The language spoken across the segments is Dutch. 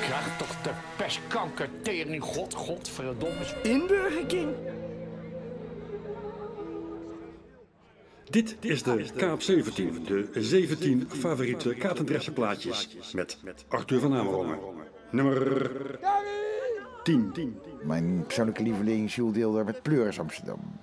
Krijg toch de pestkanker tering, god, godverdomme. In Burger King. Dit is de Kaap 17, de 17 favoriete katendressenplaatjes met Arthur van Amerongen. Nummer 10. Mijn persoonlijke lieveling Jules Deelder met Pleuris Amsterdam.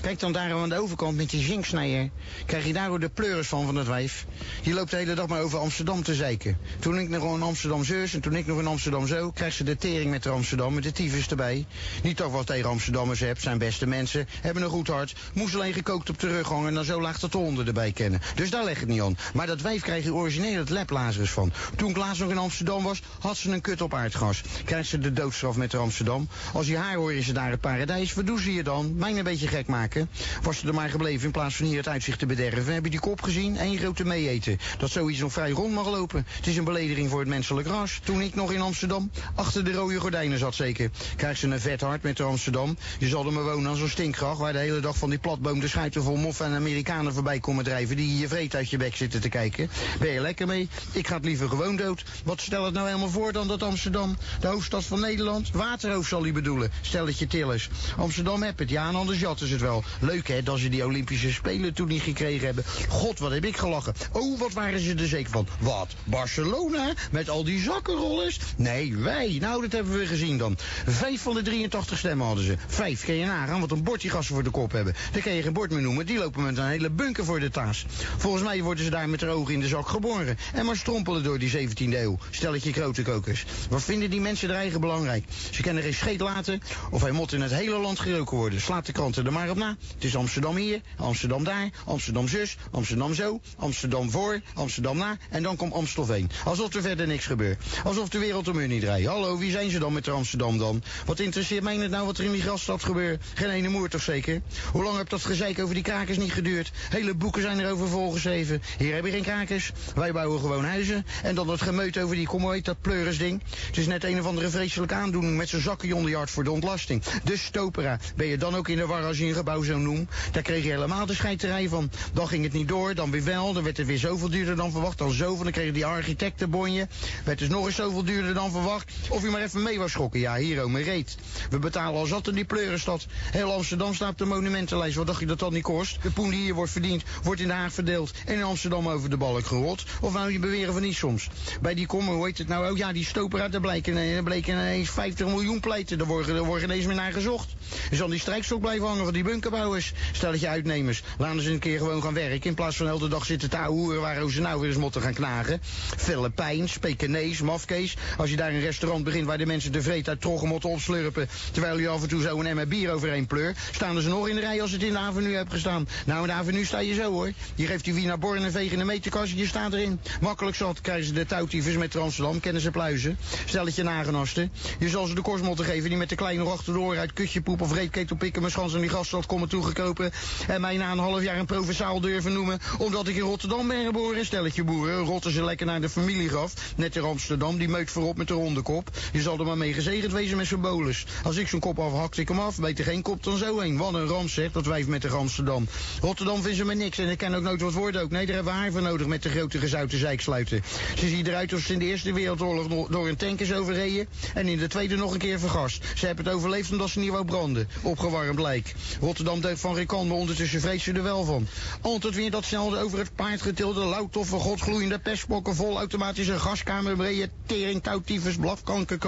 Kijk dan daar aan de overkant met die zinksnijer. Krijg je daar de pleuris van van het wijf. Die loopt de hele dag maar over Amsterdam te zeiken. Toen ik nog in Amsterdam zus en toen ik nog in Amsterdam zo... krijgt ze de tering met de Amsterdam met de tyfus erbij. Niet toch wat tegen Amsterdammers heb, zijn beste mensen. Hebben een goed hart. Moest alleen gekookt op de rug en dan zo laag dat de honden erbij kennen. Dus daar leg het niet aan. Maar dat wijf krijg je origineel het leplazers van. Toen ik nog in Amsterdam was, had ze een kut op aardgas. Krijgt ze de doodstraf met de Amsterdam. Als je haar hoor is ze daar het paradijs. Wat doen ze je dan? Mij een beetje gek maken. Was ze er maar gebleven in plaats van hier het uitzicht te bederven. Heb je die kop gezien? Eén grote meeeten. Dat zoiets nog vrij rond mag lopen. Het is een belediging voor het menselijk ras. Toen ik nog in Amsterdam achter de rode gordijnen zat zeker. Krijgt ze een vet hart met de Amsterdam. Je zal er maar wonen als een stinkgracht. Waar de hele dag van die platboom de schuiten vol moffen en Amerikanen voorbij komen drijven. Die je vreet uit je bek zitten te kijken. Ben je lekker mee? Ik ga het liever gewoon dood. Wat stel het nou helemaal voor dan dat Amsterdam, de hoofdstad van Nederland? Waterhoofd zal hij bedoelen. Stel het je tillers. Amsterdam heb het, ja, en anders jatten ze het wel. Leuk hè, dat ze die Olympische Spelen toen niet gekregen hebben. God, wat heb ik gelachen. Oh, wat waren ze er zeker van. Wat, Barcelona? Met al die zakkenrollers? Nee, wij. Nou, dat hebben we gezien dan. Vijf van de 83 stemmen hadden ze. Vijf, kun je nagaan wat een bord die gasten voor de kop hebben. Daar kan je geen bord meer noemen. Die lopen met een hele bunker voor de taas. Volgens mij worden ze daar met haar ogen in de zak geboren. En maar strompelen door die 17e eeuw. Stelletje grote kokers. Wat vinden die mensen er eigen belangrijk? Ze kennen geen scheet laten of hij moet in het hele land geroken worden. Slaat de kranten er Het is Amsterdam hier, Amsterdam daar, Amsterdam zus, Amsterdam zo, Amsterdam voor, Amsterdam na en dan komt Amstelveen. Alsof er verder niks gebeurt. Alsof de wereld om u niet draait. Hallo, wie zijn ze dan met Amsterdam dan? Wat interesseert mij het nou wat er in die grasstad gebeurt? Geen ene moer toch zeker? Hoe lang heb dat gezeik over die krakers niet geduurd? Hele boeken zijn erover volgeschreven. Hier heb je geen krakers. Wij bouwen gewoon huizen. En dan het gemeut over die, kom heet dat pleurisding. Het is net een of andere vreselijke aandoening met zo'n zakkenjonderjaard voor de ontlasting. De stopera. Ben je dan ook in de war als je gebouw zo noemt? Daar kreeg je helemaal de scheiterij van. Dan ging het niet door, dan weer wel. Dan werd het weer zoveel duurder dan verwacht. Dan zoveel, dan kreeg je die architectenbonje. Werd dus nog eens zoveel duurder dan verwacht. Of je maar even mee was schokken. Ja, hier ook, reet. We betalen al zat in die pleurenstad. Heel Amsterdam staat op de monumentenlijst. Wat dacht je dat dat niet kost? De poen die hier wordt verdiend, wordt in Den Haag verdeeld. En in Amsterdam over de balk gerot. Of nou je beweren van niet soms. Bij die kommer, hoe heet het nou? Oh ja, die stoper uit de blijken, er bleken ineens 50 miljoen pleiten. Daar worden, er worden ineens meer naar gezocht. Zal die strijkstok blijven hangen van die bunkerbouwers. Stel dat je uitnemers. Laten ze een keer gewoon gaan werken. In plaats van de hele dag zitten te hoeren waar ze nou weer eens moeten gaan knagen. Filipijn, Spekenees, Mafkees. Als je daar een restaurant begint waar de mensen de vreet uit troggen moeten opslurpen. Terwijl je af en toe zo een emmer bier overheen pleur. Staan ze nog in de rij als het in de avenue hebt gestaan. Nou, in de avenue sta je zo hoor. Je geeft die Wiener Born een veeg in de meterkast. Je staat erin. Makkelijk zat krijgen ze de touwtiefers met Amsterdam. Kennen ze pluizen. Stel het je nagenasten. Je zal ze de korsmotten geven die met de kleine achter de oren uit kutje poep of reetketel pikken. Mijn schans in die gaststad komen toegekopen. En mij na een half jaar een provinciaal durven noemen. Omdat ik in Rotterdam ben geboren. Stelletje boeren. Rotten ze lekker naar de familiegraf. Net in Amsterdam. Die meut voorop met de ronde kop. Je zal er maar mee gezegend wezen met zijn bolus. Als ik zo'n kop afhakt, ik hem af. Beter geen kop dan zo heen. Wat een ramp zegt, dat wijf met de Amsterdam. Rotterdam vinden ze me niks. En ik ken ook nooit wat woorden ook. Nee, daar hebben we haar voor nodig met de grote gezouten zeik Ze ziet eruit of ze in de Eerste Wereldoorlog door een tank is overreden. En in de Tweede nog een keer vergast. Ze hebben het overleefd omdat ze niet wou branden. Opgewarmd lijk. Rotterdam deugt van Rikan, maar ondertussen vreet ze er wel van. Altijd weer dat snel over het paard getilde, loutoffe, godgloeiende pestbokken, vol automatische gaskamer, brede tering, touwtyfus, blafkanker,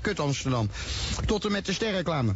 kut Amsterdam. Tot en met de sterreclame.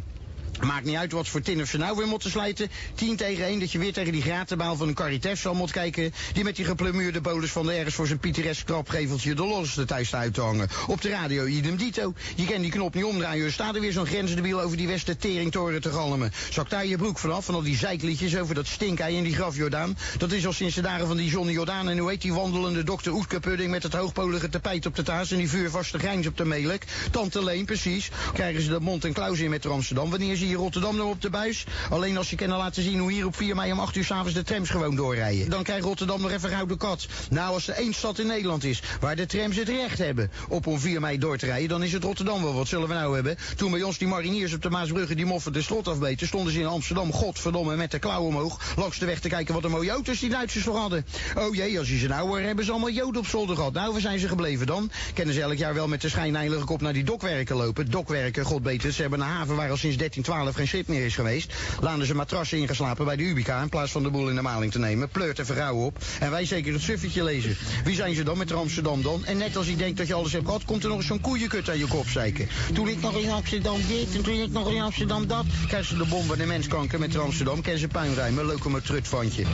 Maakt niet uit wat voor tin ze nou weer moeten slijten. 10 tegen 1 dat je weer tegen die gratenbaal van een Caritas zal moet kijken. Die met die geplumeerde bolus van de ergens voor zijn pittoresk krapgeveltje de losste thuis staat te hangen. Op de radio idem dito. Je kan die knop niet omdraaien. Er staat er weer zo'n grensdebiel over die Westen teringtoren te galmen. Zak daar je broek vanaf van al die zeikliedjes over dat stinkei en die graf Jordaan. Dat is al sinds de dagen van die Johnny Jordaan. En hoe heet die wandelende dokter Oetkepudding met het hoogpolige tapijt op de taas en die vuurvaste grijns op de melk. Tante Leen, precies. Krijgen ze de mond en klaus in met Amsterdam. Wanneer zie je Rotterdam nog op de buis. Alleen als je kan laten zien hoe hier op 4 mei om 8 uur s'avonds de trams gewoon doorrijden. Dan krijgt Rotterdam nog even gouden kat. Nou, als er één stad in Nederland is waar de trams het recht hebben op om 4 mei door te rijden, dan is het Rotterdam wel. Wat zullen we nou hebben? Toen bij ons die mariniers op de Maasbrugge die moffen de slot afbeten, stonden ze in Amsterdam, godverdomme, met de klauw omhoog, langs de weg te kijken wat een mooie auto's die Duitsers nog hadden. Oh jee, als je ze nou hoor, hebben ze allemaal joden op zolder gehad. Nou, waar zijn ze gebleven dan? Kennen ze elk jaar wel met de schijnheilige kop naar die dokwerken lopen. Dokwerken, god beter, ze hebben een haven waar al sinds 1312 geen schip meer is geweest. Laten ze matrassen ingeslapen bij de Ubica in plaats van de boel in de maling te nemen. Pleurt en verrouwen op. En wij zeker het suffetje lezen. Wie zijn ze dan met Amsterdam dan? En net als je denkt dat je alles hebt gehad, komt er nog eens zo'n koeienkut aan je kop zeiken. Toen ik nog in Amsterdam dit en toen ik nog in Amsterdam dat. Krijgen ze de bomben en de menskanker met Amsterdam. Kennen ze puinruimen, locomotrutfantje.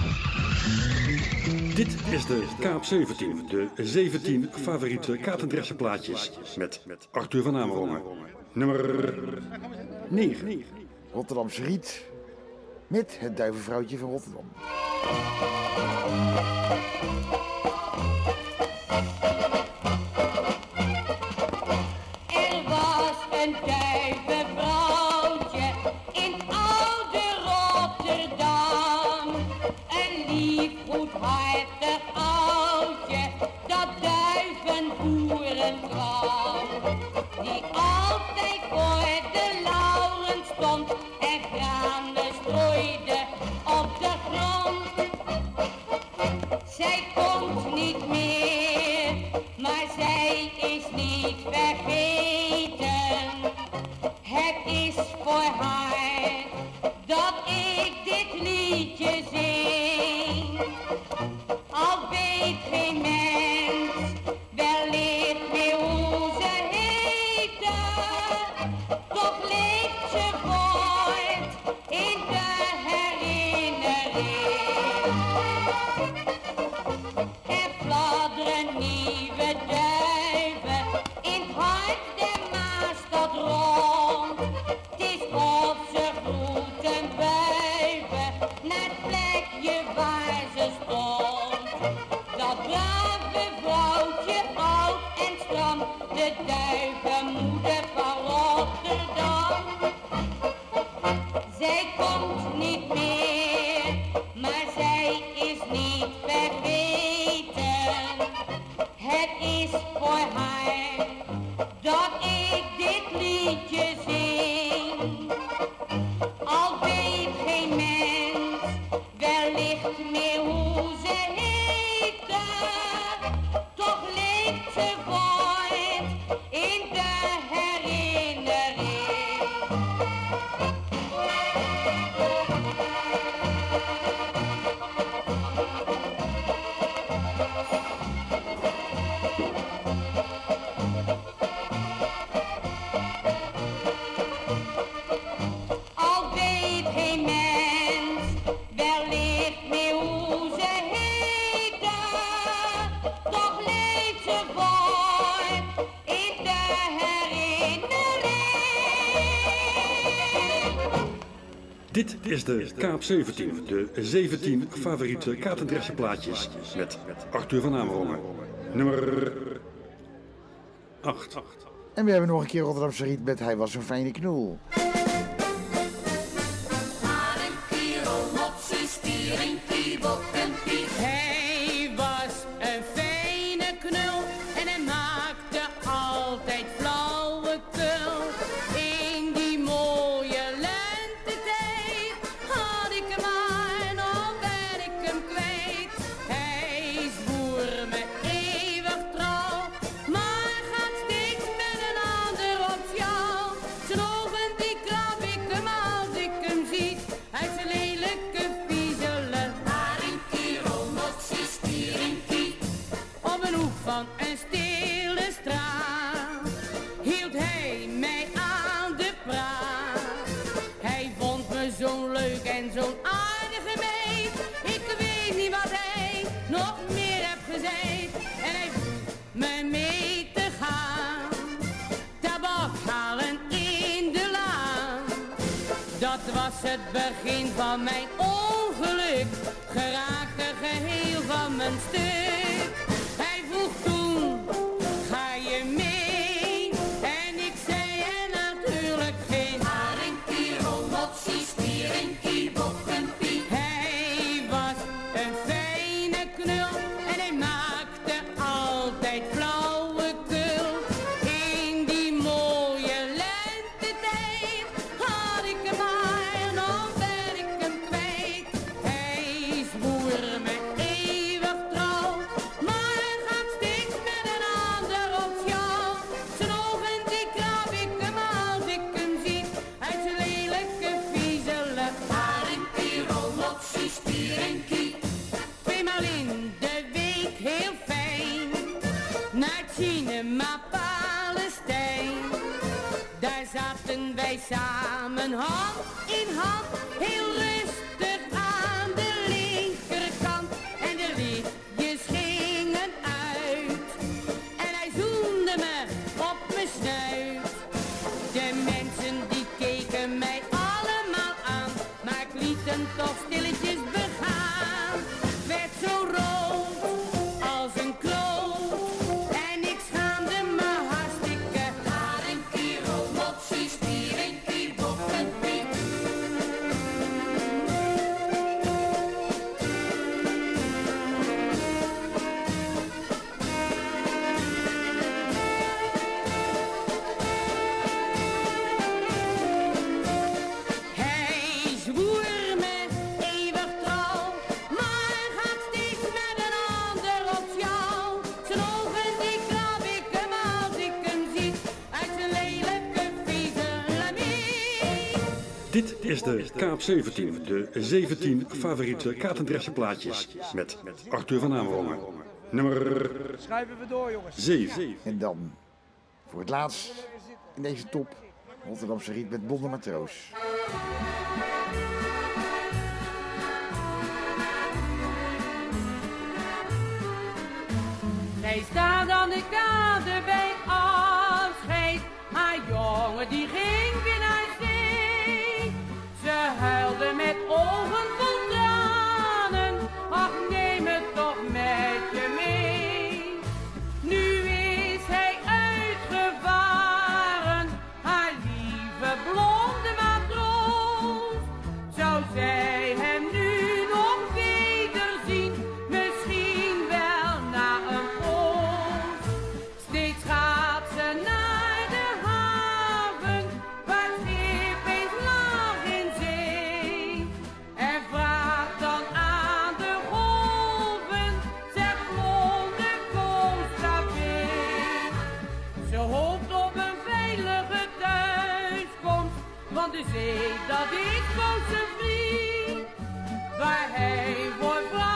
Dit is de Kaap 17, de 17 favoriete Katendressenplaatjes met Arthur van Amerongen. Nummer 9. Rotterdamse Riet met het duivenvrouwtje van Rotterdam. Niet Dit is de Kaap 17, de 17 favoriete Katendressenplaatjes met Arthur van Amerongen. Nummer 8. En we hebben nog een keer Rotterdamse Riet met Hij was een fijne knoel. Het begin van mijn samen hand in hand. Dit is de Kaap 17, de 17 favoriete kaartendressenplaatjes met Arthur van Aanwonger. Nummer... Schrijven we door, jongens. 7. En dan, voor het laatst in deze top, Rotterdamse Riet met Bonne Matroos. Wij staan aan de kade bij afscheid, maar jongen die weet dat ik van zijn vriend, waar hij wordt.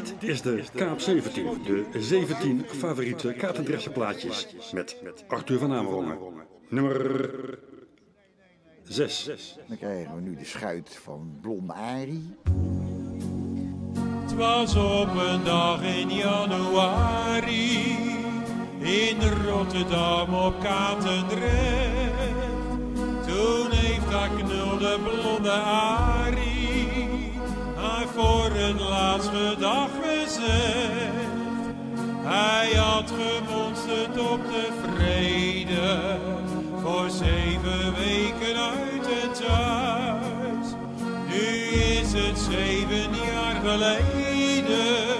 Dit is de Kaap 17, de 17 favoriete Katendrechtse plaatjes met Arthur van Amerongen. Nummer 6. Dan krijgen we nu de schuit van Blonde Arie. Het was op een dag in januari in Rotterdam op Katendrecht. Toen heeft dat knulde Blonde Arie voor het laatste dag gezegd. Hij had gemonsterd op de vrede voor zeven weken uit het huis. Nu is het zeven jaar geleden.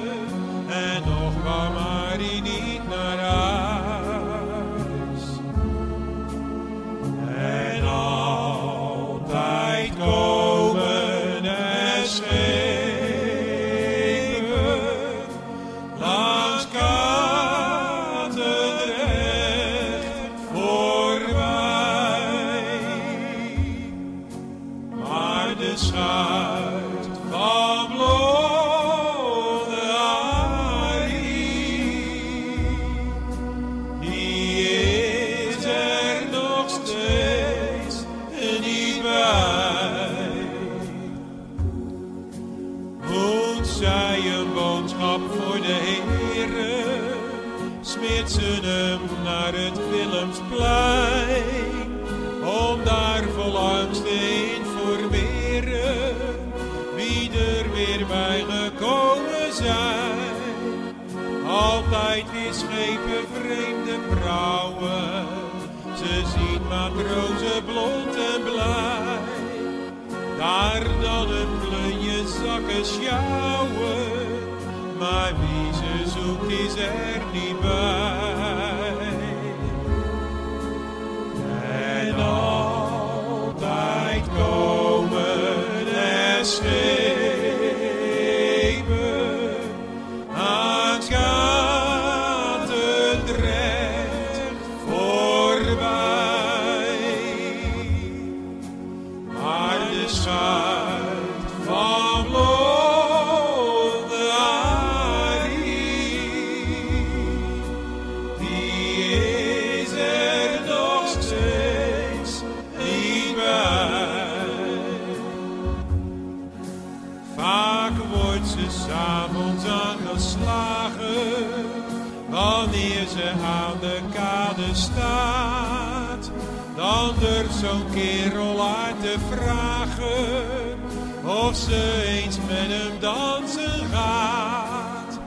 Vragen, of ze eens met hem dansen gaat.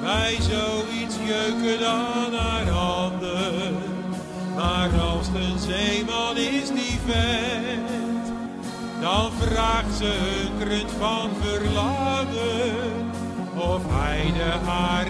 Bij zoiets jeuken dan haar handen, maar als een zeeman is die vent, dan vraagt ze hunkerend van verlangen of hij de Harry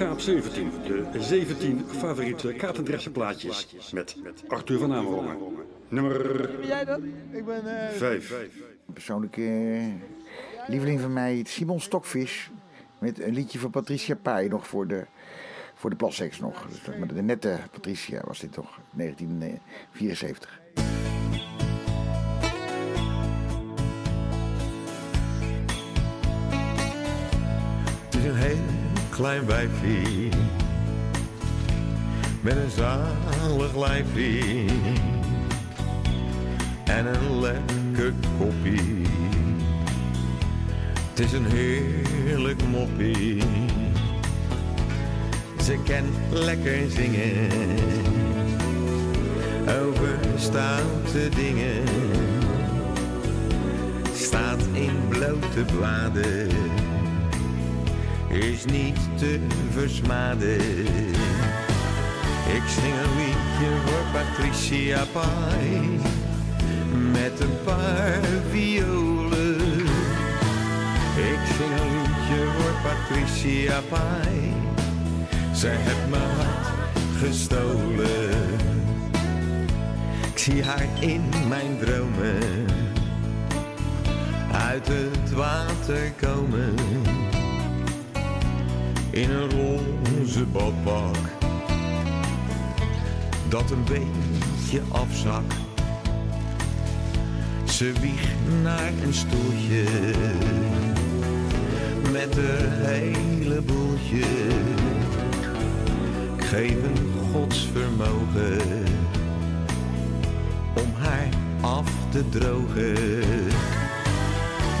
Kaap 17, de 17 favoriete Katendrechtse plaatjes met Arthur van Amerongen. Nummer jij dat? Ik ben... eh, 5. Een persoonlijke eh, lieveling van mij, Simon Stokvis. Met een liedje van Patricia Pai nog voor de, voor de Plassex nog. Dus maar de nette Patricia was dit toch, 1974. Klein wijfie met een zalig lijfie en een lekker koppie. Het is een heerlijk moppie. Ze kan lekker zingen over stoute dingen. Staat in blote bladen is niet te versmaden. Ik zing een liedje voor Patricia Pai met een paar violen. Ik zing een liedje voor Patricia Pai, ze heeft mijn hart gestolen. Ik zie haar in mijn dromen uit het water komen in een roze badpak dat een beetje afzakt. Ze wiegt naar een stoeltje met een hele boeltje. Ik geef een godsvermogen om haar af te drogen.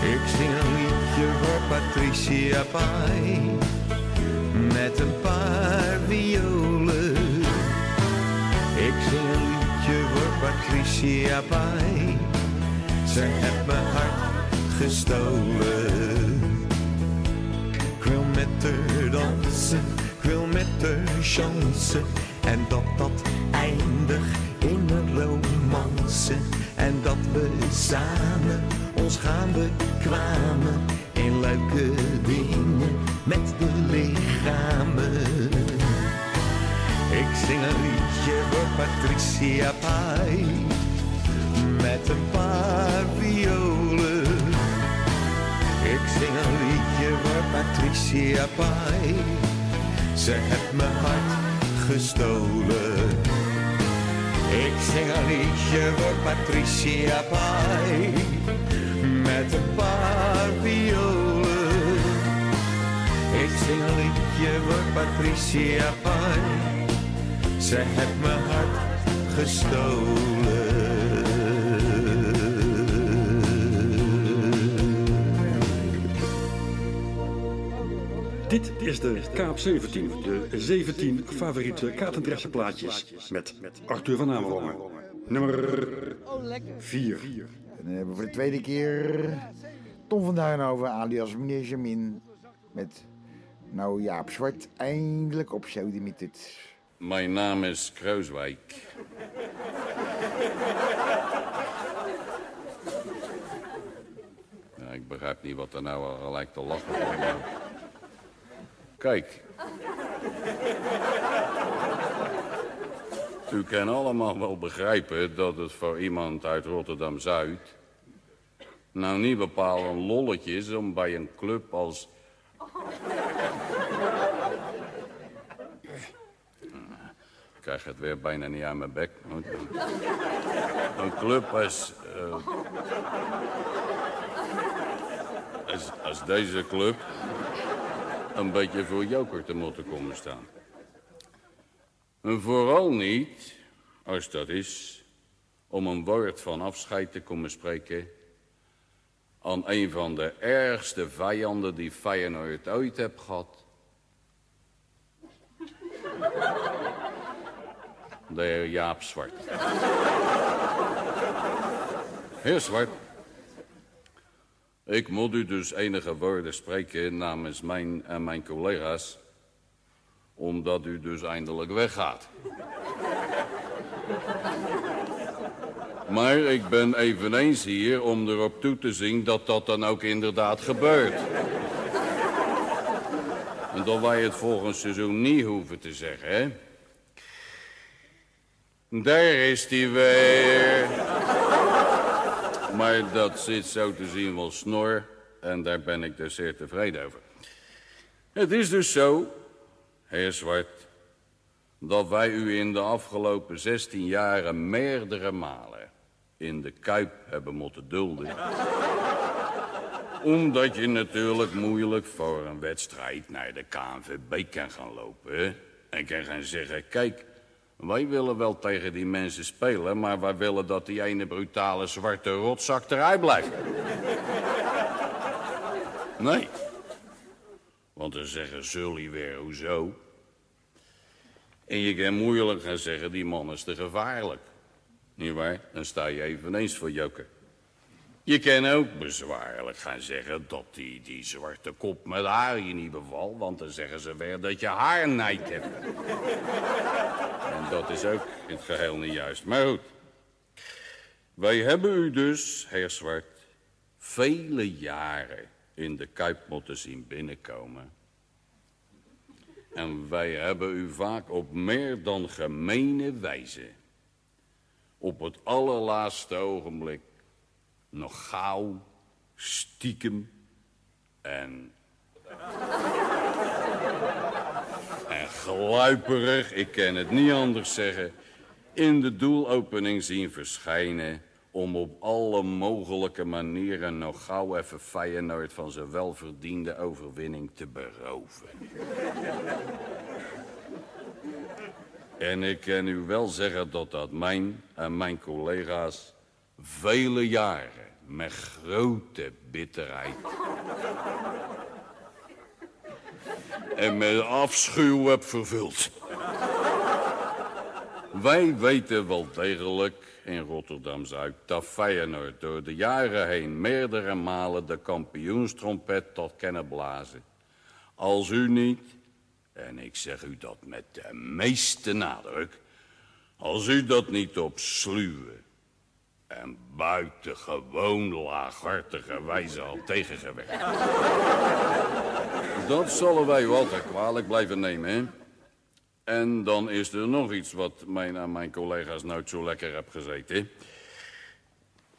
Ik zing een liedje voor Patricia Pai met een paar violen. Ik zing een liedje voor Patricia Pai. Ze heeft mijn hart gestolen. Ik wil met haar dansen, ik wil met haar chansen. En dat dat eindigt in een romance. En dat we samen ons gaan bekwamen in leuke dingen met de lichamen. Ik zing een liedje voor Patricia Pai met een paar violen. Ik zing een liedje voor Patricia Pai, ze heeft mijn hart gestolen. Ik zing een liedje voor Patricia Pai met een paar violen. Zing een liedje voor Patricia Pai, ze heeft mijn hart gestolen. Dit is de Kaap 17, de 17 favoriete katendressenplaatjes met Arthur van Amerongen. Nummer 4. En dan hebben we voor de tweede keer Tom van Duinhoven alias meneer Jamin. Met nou Jaap Zwart eindelijk op Sodemietert. Mijn naam is Kruiswijk. Ik begrijp niet wat er nou al gelijk te lachen maar- Kijk. U kan allemaal wel begrijpen dat het voor iemand uit Rotterdam-Zuid... nou niet bepaald een lolletje is om bij een club als... Ik krijg het weer bijna niet aan mijn bek. Een club als... eh, als, als deze club... een beetje voor joker te moeten komen staan. En vooral niet, als dat is... om een woord van afscheid te komen spreken... aan een van de ergste vijanden die Feyenoord ooit heeft gehad... De heer Jaap Zwart. Heer Zwart. Ik moet u dus enige woorden spreken namens mijn en mijn collega's. Omdat u dus eindelijk weggaat. Maar ik ben eveneens hier om erop toe te zien dat dat dan ook inderdaad gebeurt. En dat wij het volgend seizoen niet hoeven te zeggen, hè? Daar is hij weer. Maar dat zit zo te zien wel snor. En daar ben ik dus zeer tevreden over. Het is dus zo, heer Zwart, dat wij u in de afgelopen 16 jaren meerdere malen in de Kuip hebben moeten dulden. Omdat je natuurlijk moeilijk voor een wedstrijd naar de KNVB kan gaan lopen. hè? En kan gaan zeggen, kijk, wij willen wel tegen die mensen spelen... maar wij willen dat die ene brutale zwarte rotzak eruit blijft. Nee. Want dan zeggen Sully weer, hoezo? En je kan moeilijk gaan zeggen, die man is te gevaarlijk. Niet waar? Dan sta je eveneens voor jokken. Je kan ook bezwaarlijk gaan zeggen dat die, die zwarte kop met haar je niet bevalt... want dan zeggen ze weer dat je haar nijd hebt. En dat is ook in het geheel niet juist. Maar goed. Wij hebben u dus, heer Zwart, vele jaren in de Kuip moeten zien binnenkomen. En wij hebben u vaak op meer dan gemene wijze... op het allerlaatste ogenblik nog gauw, stiekem en... en gluiperig, ik kan het niet anders zeggen... in de doelopening zien verschijnen... om op alle mogelijke manieren nog gauw even Feyenoord... van zijn welverdiende overwinning te beroven. En ik kan u wel zeggen dat dat mijn en mijn collega's vele jaren met grote bitterheid en met afschuw heb vervuld. Wij weten wel degelijk in Rotterdam-Zuid dat Feyenoord door de jaren heen meerdere malen de kampioenstrompet tot kennen blazen. Als u niet, en ik zeg u dat met de meeste nadruk, als u dat niet op sluwe en buitengewoon laaghartige wijze al tegengewerkt. dat zullen wij u altijd kwalijk blijven nemen, hè? En dan is er nog iets wat mijn aan mijn collega's nooit zo lekker heb gezeten.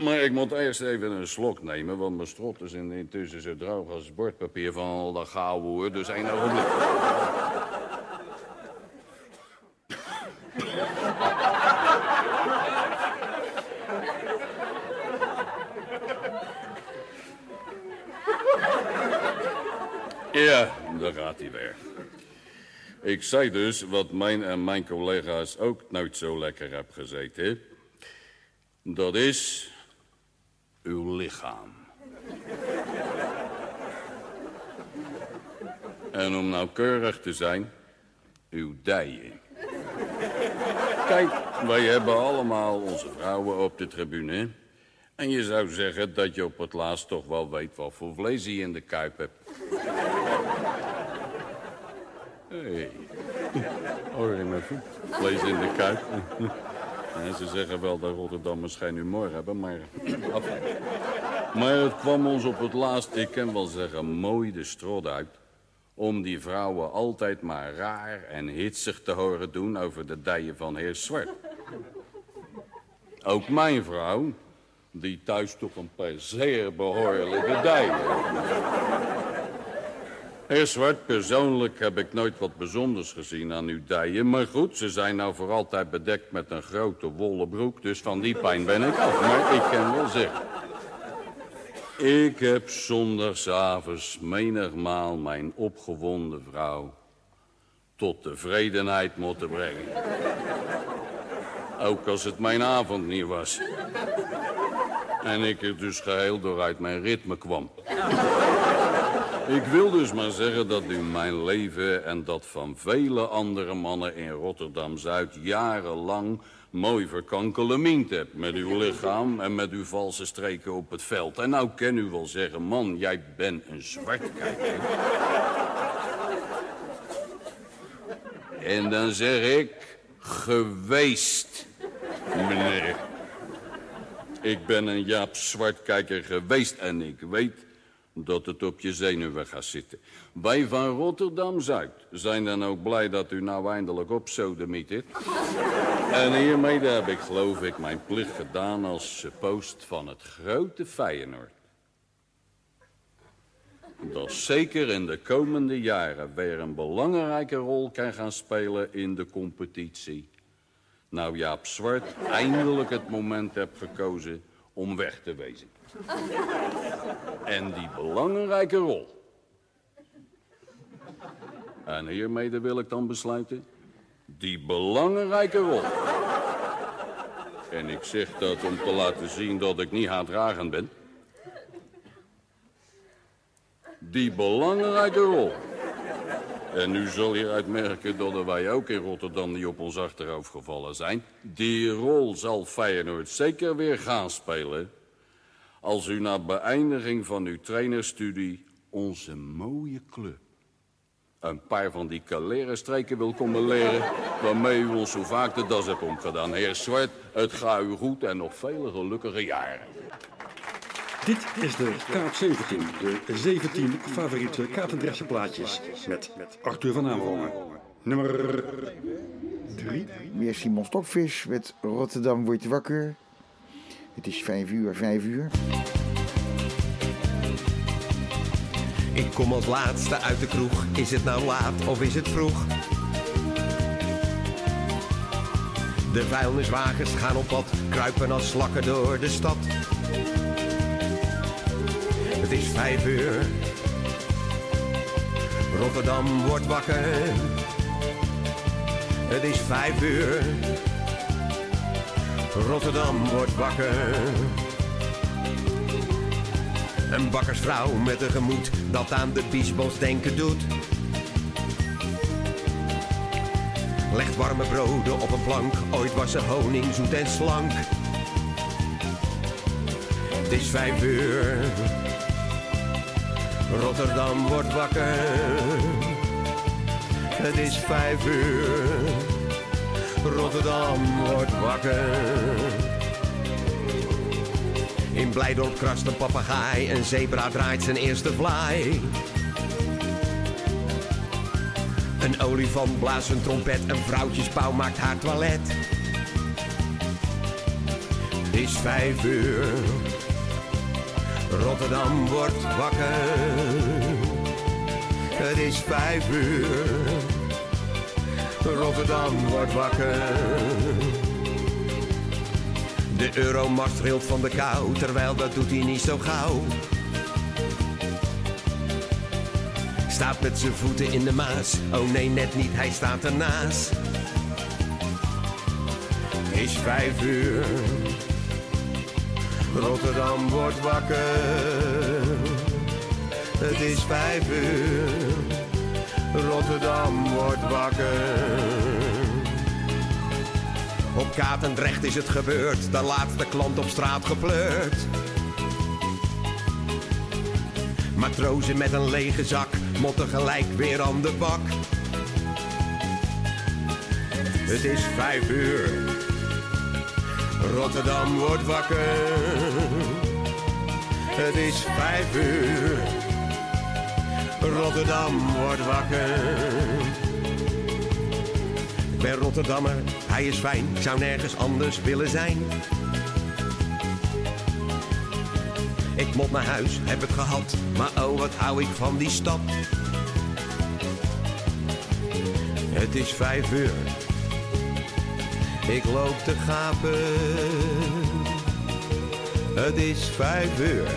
Maar ik moet eerst even een slok nemen, want mijn strot is in- intussen zo droog als bordpapier van al dat gauwhoer. Dus één ogenblik. Ja, daar gaat hij weer. Ik zei dus wat mijn en mijn collega's ook nooit zo lekker heb gezeten. Dat is uw lichaam. En om nauwkeurig te zijn, uw dijen. Kijk, wij hebben allemaal onze vrouwen op de tribune. En je zou zeggen dat je op het laatst toch wel weet wat voor vlees je in de kuip hebt. Hey. Hoor in mijn voet. Vlees in de kuip. Ja, ze zeggen wel dat Rotterdammers geen humor hebben, maar... Maar het kwam ons op het laatst, ik kan wel zeggen, mooi de strot uit... om die vrouwen altijd maar raar en hitsig te horen doen... over de dijen van heer Zwart. Ook mijn vrouw, die thuis toch een paar zeer behoorlijke dijen Heer Zwart, persoonlijk heb ik nooit wat bijzonders gezien aan uw dijen. Maar goed, ze zijn nou voor altijd bedekt met een grote wollen broek. Dus van die pijn ben ik af. Maar ik kan wel zeggen... Ik heb zondagsavonds menigmaal mijn opgewonden vrouw... tot tevredenheid moeten brengen. Ook als het mijn avond niet was. En ik er dus geheel door uit mijn ritme kwam. Ik wil dus maar zeggen dat u mijn leven en dat van vele andere mannen in Rotterdam-Zuid jarenlang mooi verkankelemiend hebt met uw lichaam en met uw valse streken op het veld. En nou kan u wel zeggen, man, jij bent een zwartkijker. En dan zeg ik, geweest, meneer. Ik ben een Jaap Zwartkijker geweest en ik weet dat het op je zenuwen gaat zitten. Wij van Rotterdam-Zuid zijn dan ook blij dat u nou eindelijk op sodemietert. En hiermee heb ik geloof ik mijn plicht gedaan als post van het grote Feyenoord. Dat zeker in de komende jaren weer een belangrijke rol kan gaan spelen in de competitie. Nou Jaap Zwart eindelijk het moment hebt gekozen om weg te wezen. En die belangrijke rol. En hiermee wil ik dan besluiten. Die belangrijke rol. En ik zeg dat om te laten zien dat ik niet haatdragend ben. Die belangrijke rol. En u zal hieruit merken dat wij ook in Rotterdam niet op ons achterhoofd gevallen zijn. Die rol zal Feyenoord zeker weer gaan spelen als u na beëindiging van uw trainerstudie onze mooie club een paar van die kalerenstreken wil komen leren... waarmee u ons zo vaak de das hebt omgedaan. Heer Zwart, het gaat u goed en nog vele gelukkige jaren. Dit is de Kaap 17, de 17 favoriete Katendressenplaatjes met Arthur van Amerongen. Nummer 3. Weer Simon Stokvis met Rotterdam wordt wakker. Het is vijf uur, vijf uur. Ik kom als laatste uit de kroeg. Is het nou laat of is het vroeg? De vuilniswagens gaan op pad, kruipen als slakken door de stad. Het is vijf uur. Rotterdam wordt wakker. Het is vijf uur. Rotterdam wordt wakker. Een bakkersvrouw met een gemoed dat aan de biesbos denken doet. Legt warme broden op een plank. Ooit was er honing zoet en slank. Het is vijf uur. Rotterdam wordt wakker. Het is vijf uur. Rotterdam wordt wakker. In Blijdorp krast een papegaai, een zebra draait zijn eerste vlaai. Een olifant blaast een trompet, een vrouwtjespauw maakt haar toilet. Het is vijf uur, Rotterdam wordt wakker. Het is vijf uur, Rotterdam wordt wakker. De euromast trilt van de kou, terwijl dat doet hij niet zo gauw. Staat met zijn voeten in de maas, oh nee net niet, hij staat ernaast. Is vijf uur, Rotterdam wordt wakker. Het is vijf uur, Rotterdam wordt wakker. Op Katendrecht is het gebeurd, de laatste klant op straat gepleurd. Matrozen met een lege zak, motten gelijk weer aan de bak. Het is vijf uur, Rotterdam wordt wakker. Het is vijf uur, Rotterdam wordt wakker. Ik ben Rotterdammer, hij is fijn, ik zou nergens anders willen zijn. Ik moet naar huis, heb het gehad, maar oh wat hou ik van die stad. Het is vijf uur, ik loop te gapen. Het is vijf uur,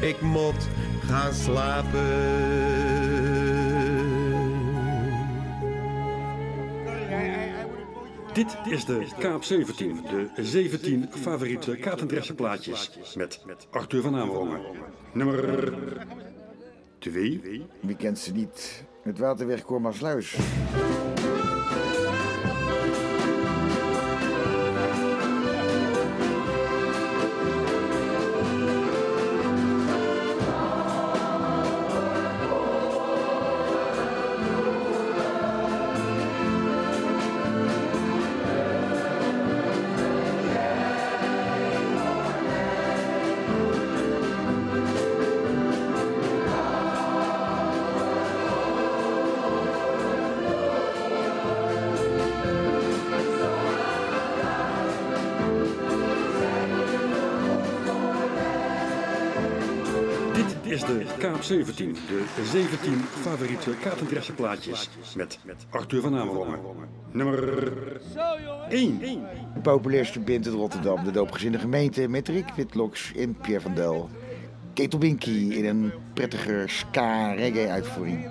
ik moet gaan slapen. Dit is de Kaap 17, de 17 favoriete Katendrechtse plaatjes met Arthur van Amerongen. Nummer 2. Wie kent ze niet? Het Waterweg Kormasluis. Dit Kaap 17, de 17 favoriete Katendrechtse plaatjes met Arthur van Amerongen. Nummer 1. De populairste band in Rotterdam, de doopgezinde gemeente, met Rick Witloks en Pierre van Del. Ketelbinky in een prettige ska-reggae uitvoering.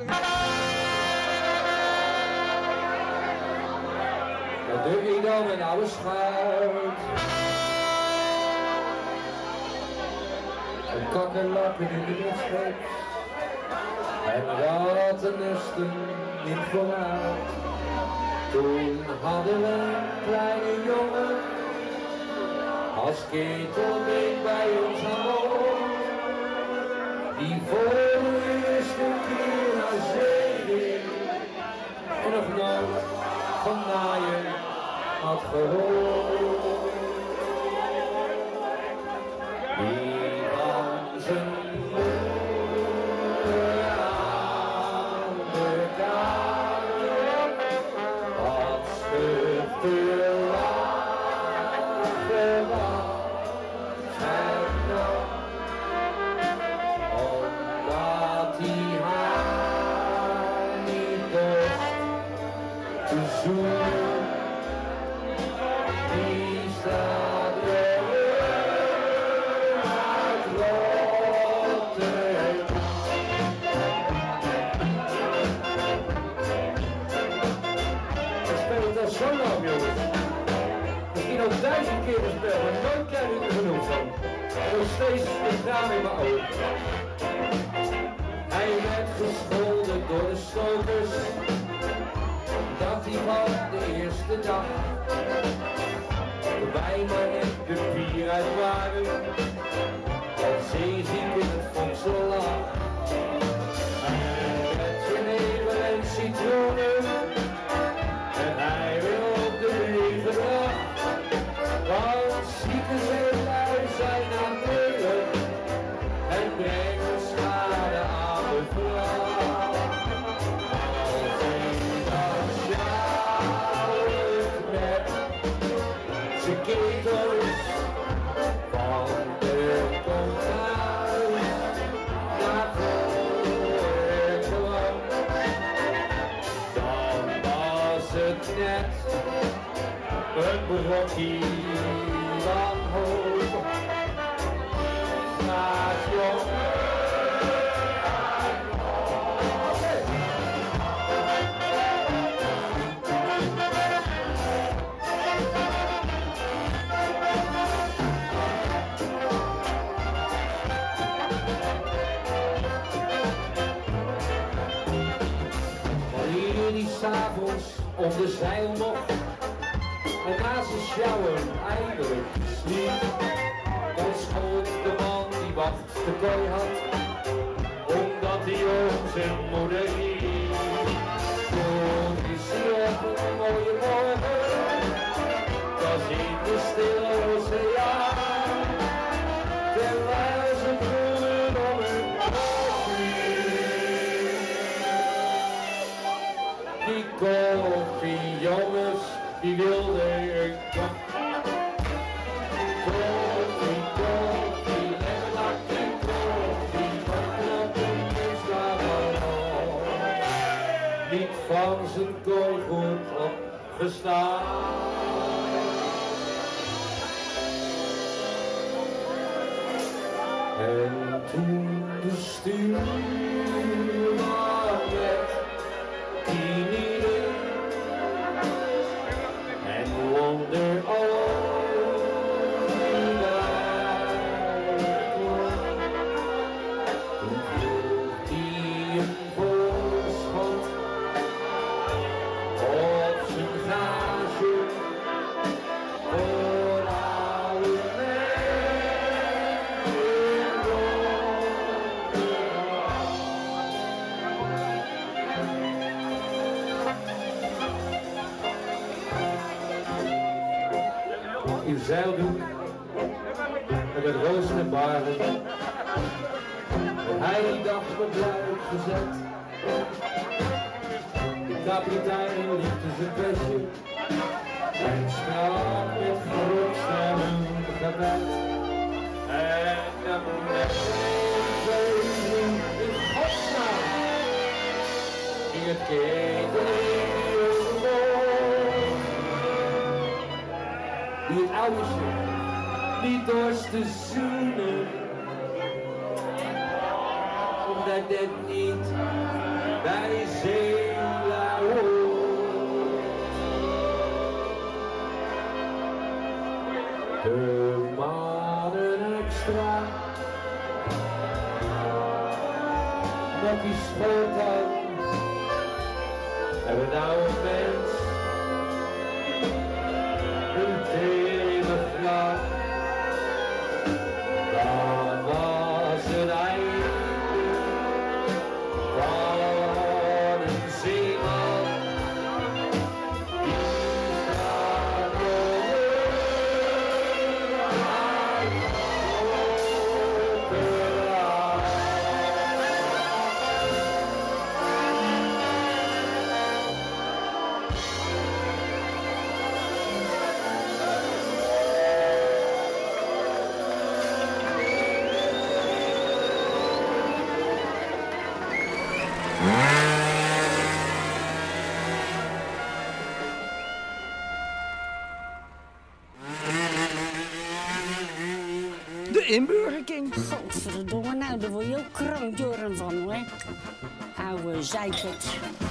Wat doe je dan met oude schuit? Kakkerlakken in de wedstrijd. En rattennesten niet vooruit. Toen hadden we een kleine jongen. Als ketelbeen bij ons aan boord. Die voor de eerste naar zee ging. En nog nooit van naaien had gehoord. De dag. Wij maar net de wanhoop. Station. Wanneer die s'avonds om de zeil mocht na zijn sjouwen eindelijk sliep, dan schold de man die wacht de kooi had, omdat hij om zijn moeder liep. Toen is hij op een mooie morgen, opgestaan. En toen de stuurman met luid gezet. De kapitein liefde zijn vestje en sprak met gerokstemmen gebed. En met zijn in godsnaam ging het keten die het niet dorst te. Het niet bij Zela. De mannen extra met die schooltuin hebben nou een mens een telegraaf. Godverdomme,